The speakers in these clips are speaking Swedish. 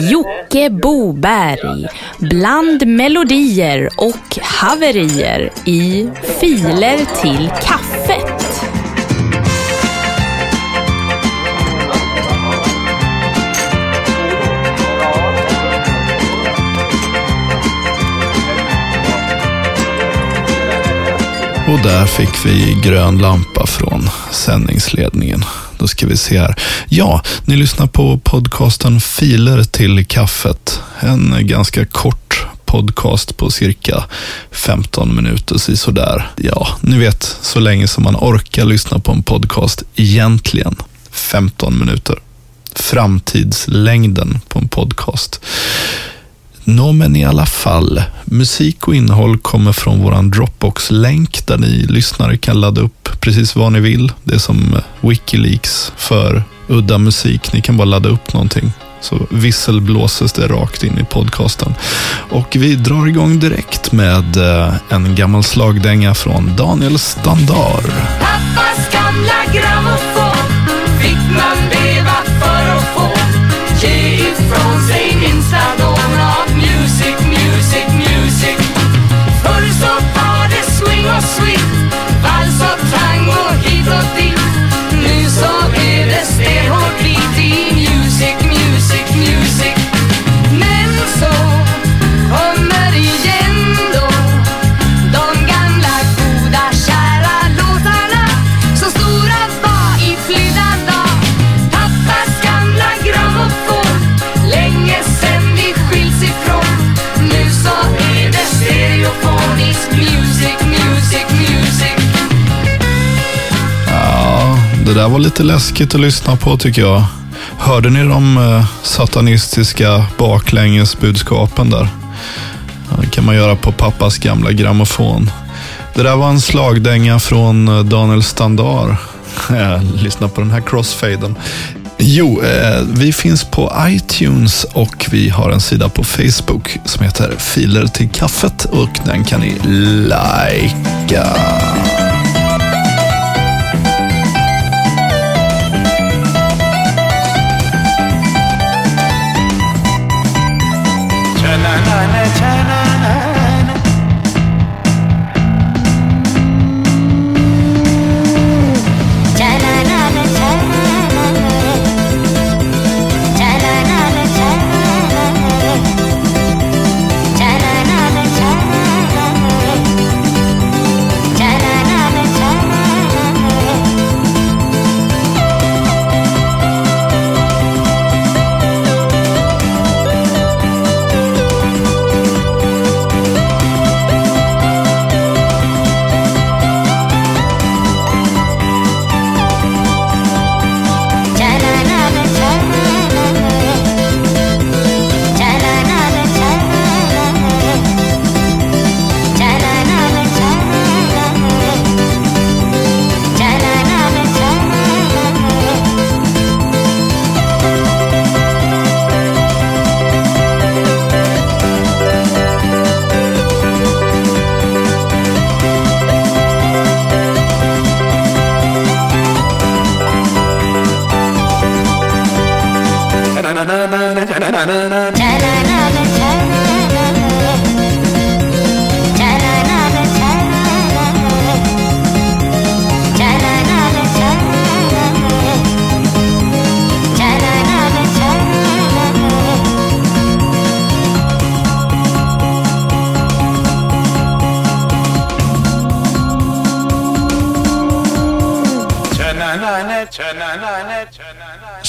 Jocke Boberg bland melodier och haverier i Filer till kaffet. Och där fick vi grön lampa från sändningsledningen. Då ska vi se här. Ja, ni lyssnar på podcasten Filer till kaffet. En ganska kort podcast på cirka 15 minuter sådär. Ja, ni vet, så länge som man orkar lyssna på en podcast egentligen. 15 minuter. Framtidslängden på en podcast. Nå, men i alla fall. Musik och innehåll kommer från våran Dropbox-länk där ni lyssnare kan ladda upp precis vad ni vill. Det är som eh, Wikileaks för udda musik. Ni kan bara ladda upp någonting. Så visselblåses det rakt in i podcasten. Och vi drar igång direkt med eh, en gammal slagdänga från Daniel Standar. Pappas gamla grammofon fick man leva för att få ge ifrån sig minsta då sweet, där var lite läskigt att lyssna på tycker jag. Hörde ni de eh, satanistiska baklängesbudskapen där? Det kan man göra på pappas gamla grammofon. Det där var en slagdänga från eh, Daniel Standar. Lyssna på den här crossfaden. Jo, eh, vi finns på iTunes och vi har en sida på Facebook som heter Filer till kaffet och den kan ni likea.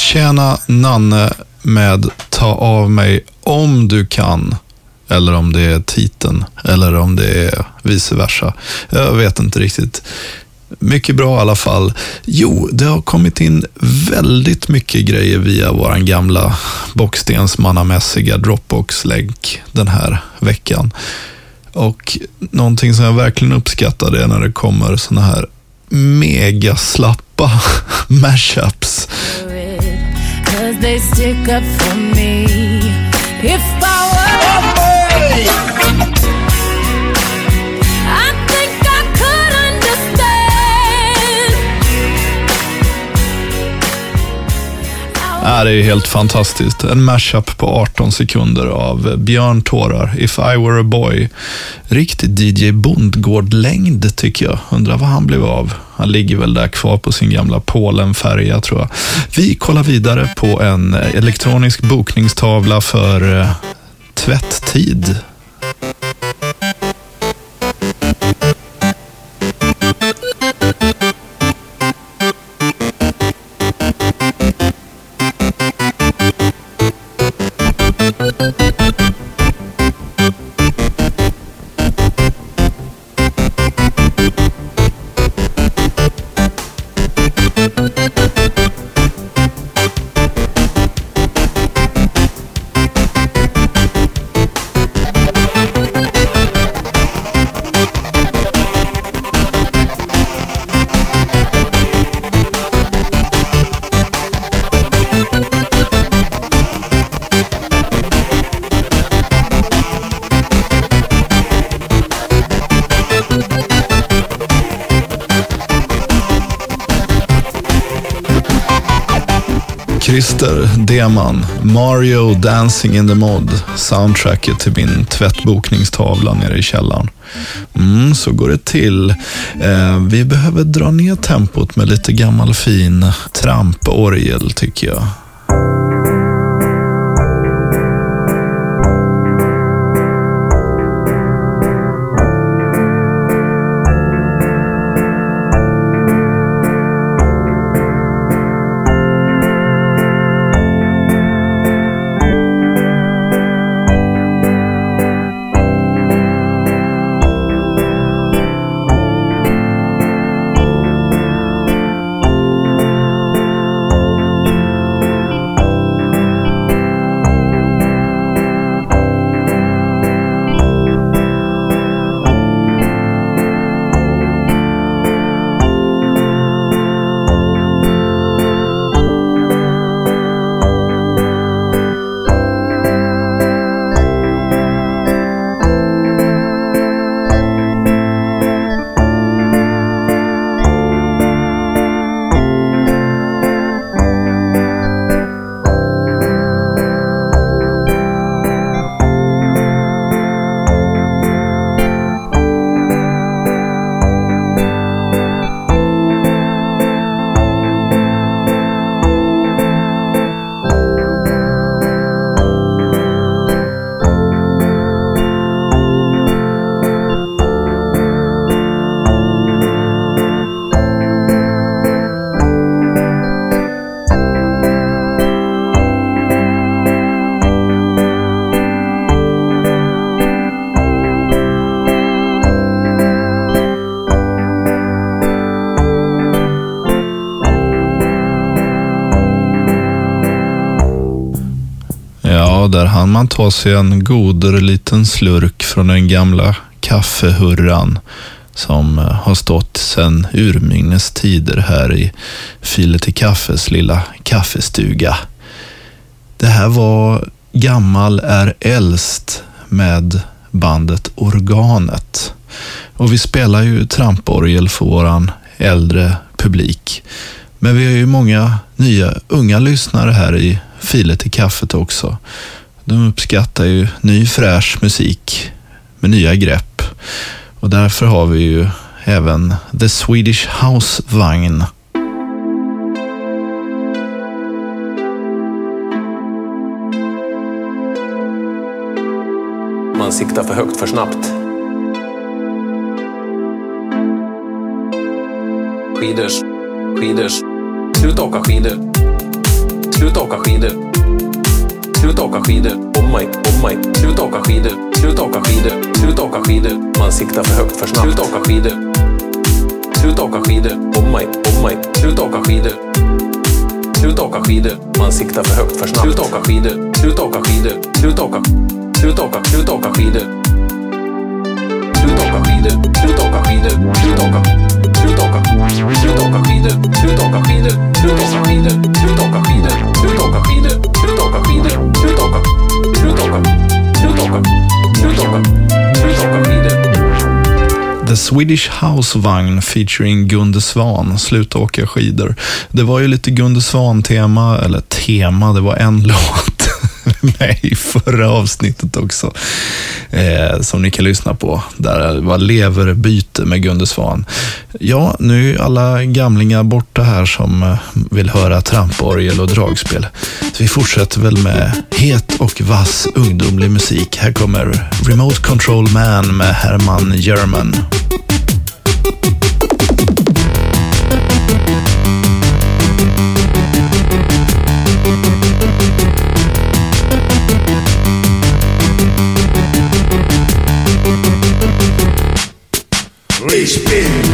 Tjena Nanne med Ta av mig om du kan. Eller om det är titeln. Eller om det är vice versa. Jag vet inte riktigt. Mycket bra i alla fall. Jo, det har kommit in väldigt mycket grejer via vår gamla bockstensmannamässiga Dropbox-länk den här veckan. Och någonting som jag verkligen uppskattar det är när det kommer sådana här megaslappa mashups. Cause they stick up for me. If I were a I Äh, det är helt fantastiskt. En mashup på 18 sekunder av Björn Tårar, If I Were A Boy. Riktigt DJ Bondgård-längd tycker jag. Undrar vad han blev av. Han ligger väl där kvar på sin gamla Polenfärja tror jag. Vi kollar vidare på en elektronisk bokningstavla för eh, tvätttid. Christer Deman, Mario Dancing in the Mod, soundtracket till min tvättbokningstavla nere i källaren. Mm, så går det till. Eh, vi behöver dra ner tempot med lite gammal fin tramporgel tycker jag. Kan man ta sig en goder liten slurk från den gamla kaffehurran som eh, har stått sedan urminnes tider här i Filet i kaffes lilla kaffestuga. Det här var Gammal är äldst med bandet Organet. Och vi spelar ju tramporgel för våran äldre publik. Men vi har ju många nya unga lyssnare här i Filet i kaffet också. De uppskattar ju ny fräsch musik med nya grepp. Och därför har vi ju även The Swedish House Vagn. Man siktar för högt för snabbt. Skidors, skidors. Sluta åka skidor. Sluta åka skidor. Sluta åka skidor. Oh my, oh my. Sluta åka skidor. Sluta åka skidor. Sluta åka skidor. Man siktar för högt för snabbt. Sluta åka skidor. Sluta åka skidor. Oh my, oh my. Sluta åka skidor. Sluta åka skidor. Man siktar för högt för snabbt. Sluta åka skidor. Sluta åka skidor. Sluta åka. Sluta åka. Sluta åka skidor. Swedish Housevagn featuring Gunde Svan, Sluta åka skidor. Det var ju lite Gunde Svan-tema, eller tema, det var en låt med i förra avsnittet också. Eh, som ni kan lyssna på. Där det var leverbyte med Gunde Svan. Ja, nu är alla gamlingar borta här som eh, vill höra tramporgel och dragspel. Så vi fortsätter väl med het och vass ungdomlig musik. Här kommer Remote Control Man med Herman German. Espelho.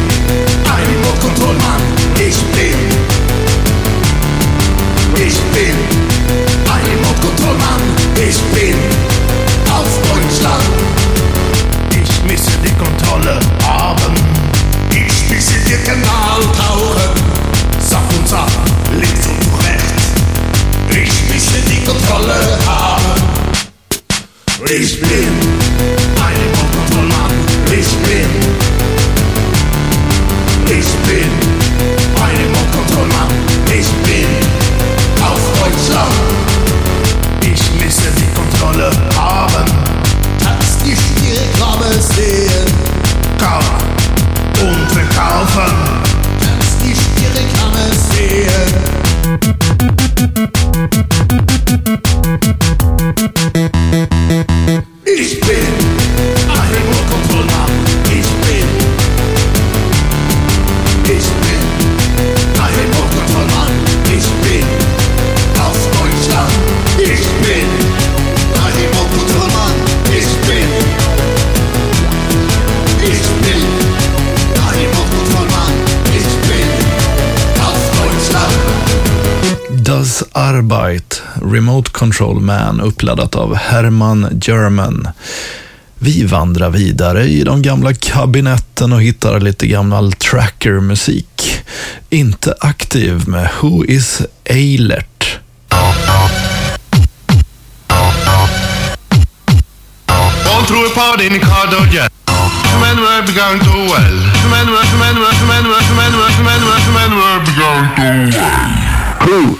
Deutschland. Das Arbeit, Remote Control Man, uppladdat av Herman German. Vi vandrar vidare i de gamla kabinetten och hittar lite gammal trackermusik. Inte aktiv med Who is Eilert. All through a party in the car dodger. Men were begun to well. Men were, men were, men were, men were, men were, men were begun to well. Who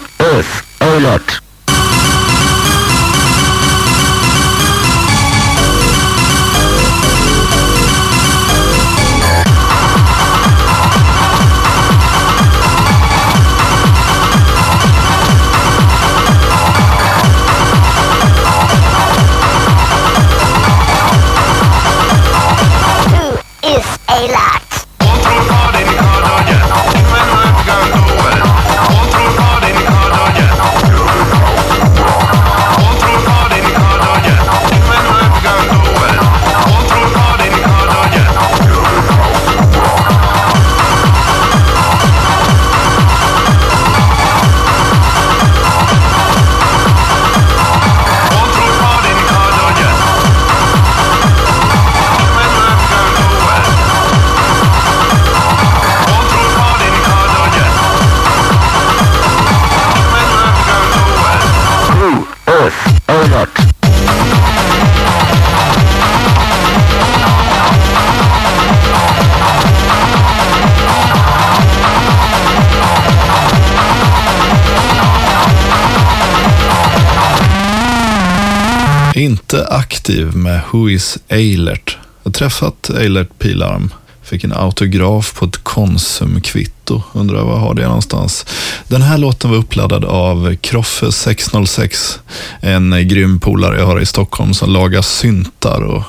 Inte aktiv med Who is Eilert. Jag har träffat Eilert Pilarm. Fick en autograf på ett Konsumkvitto. Undrar var har det någonstans. Den här låten var uppladdad av Kroffe 606. En grym polare jag har i Stockholm som lagar syntar och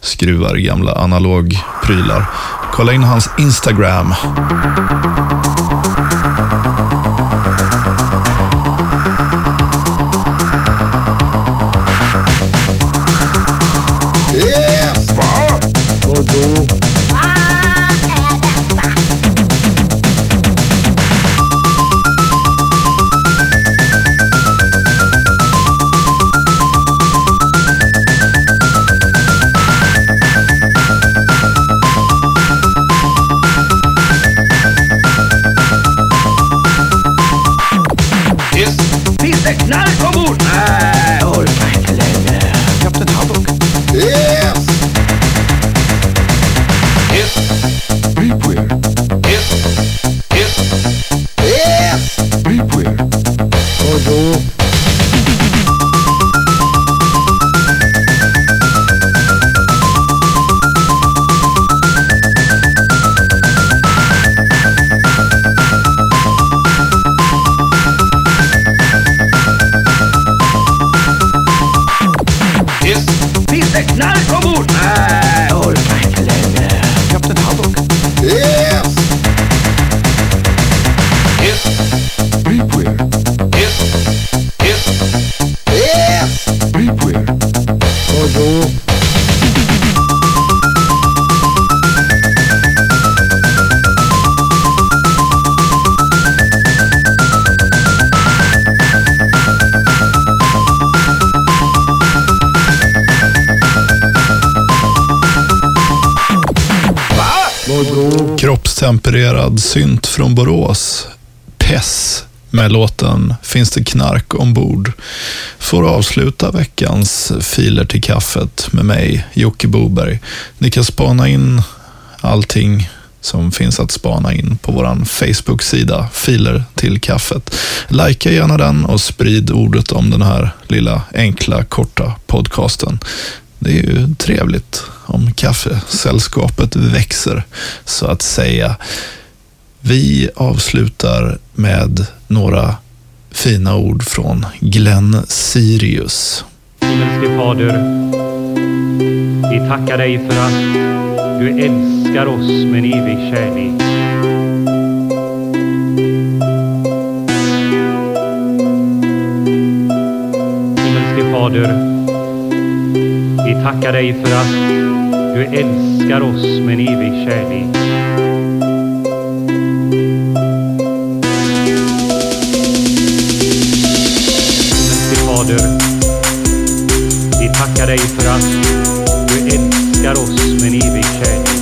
skruvar gamla analogprylar. Kolla in hans Instagram. Finns det signal from Wood. All right, Kroppstempererad synt från Borås, Pess, med låten Finns det knark ombord, får avsluta veckans filer till kaffet med mig, Jocke Boberg. Ni kan spana in allting som finns att spana in på vår Facebook-sida, Filer till kaffet. Lajka gärna den och sprid ordet om den här lilla enkla korta podcasten. Det är ju trevligt om kaffesällskapet växer, så att säga. Vi avslutar med några fina ord från Glenn Sirius. Himmelske Fader, vi tackar dig för att du älskar oss med en evig kärlek. Himmelske Fader, tackar dig för att du älskar oss med en evig kärlek. Fader, vi tackar dig för att du älskar oss med en evig kärlek.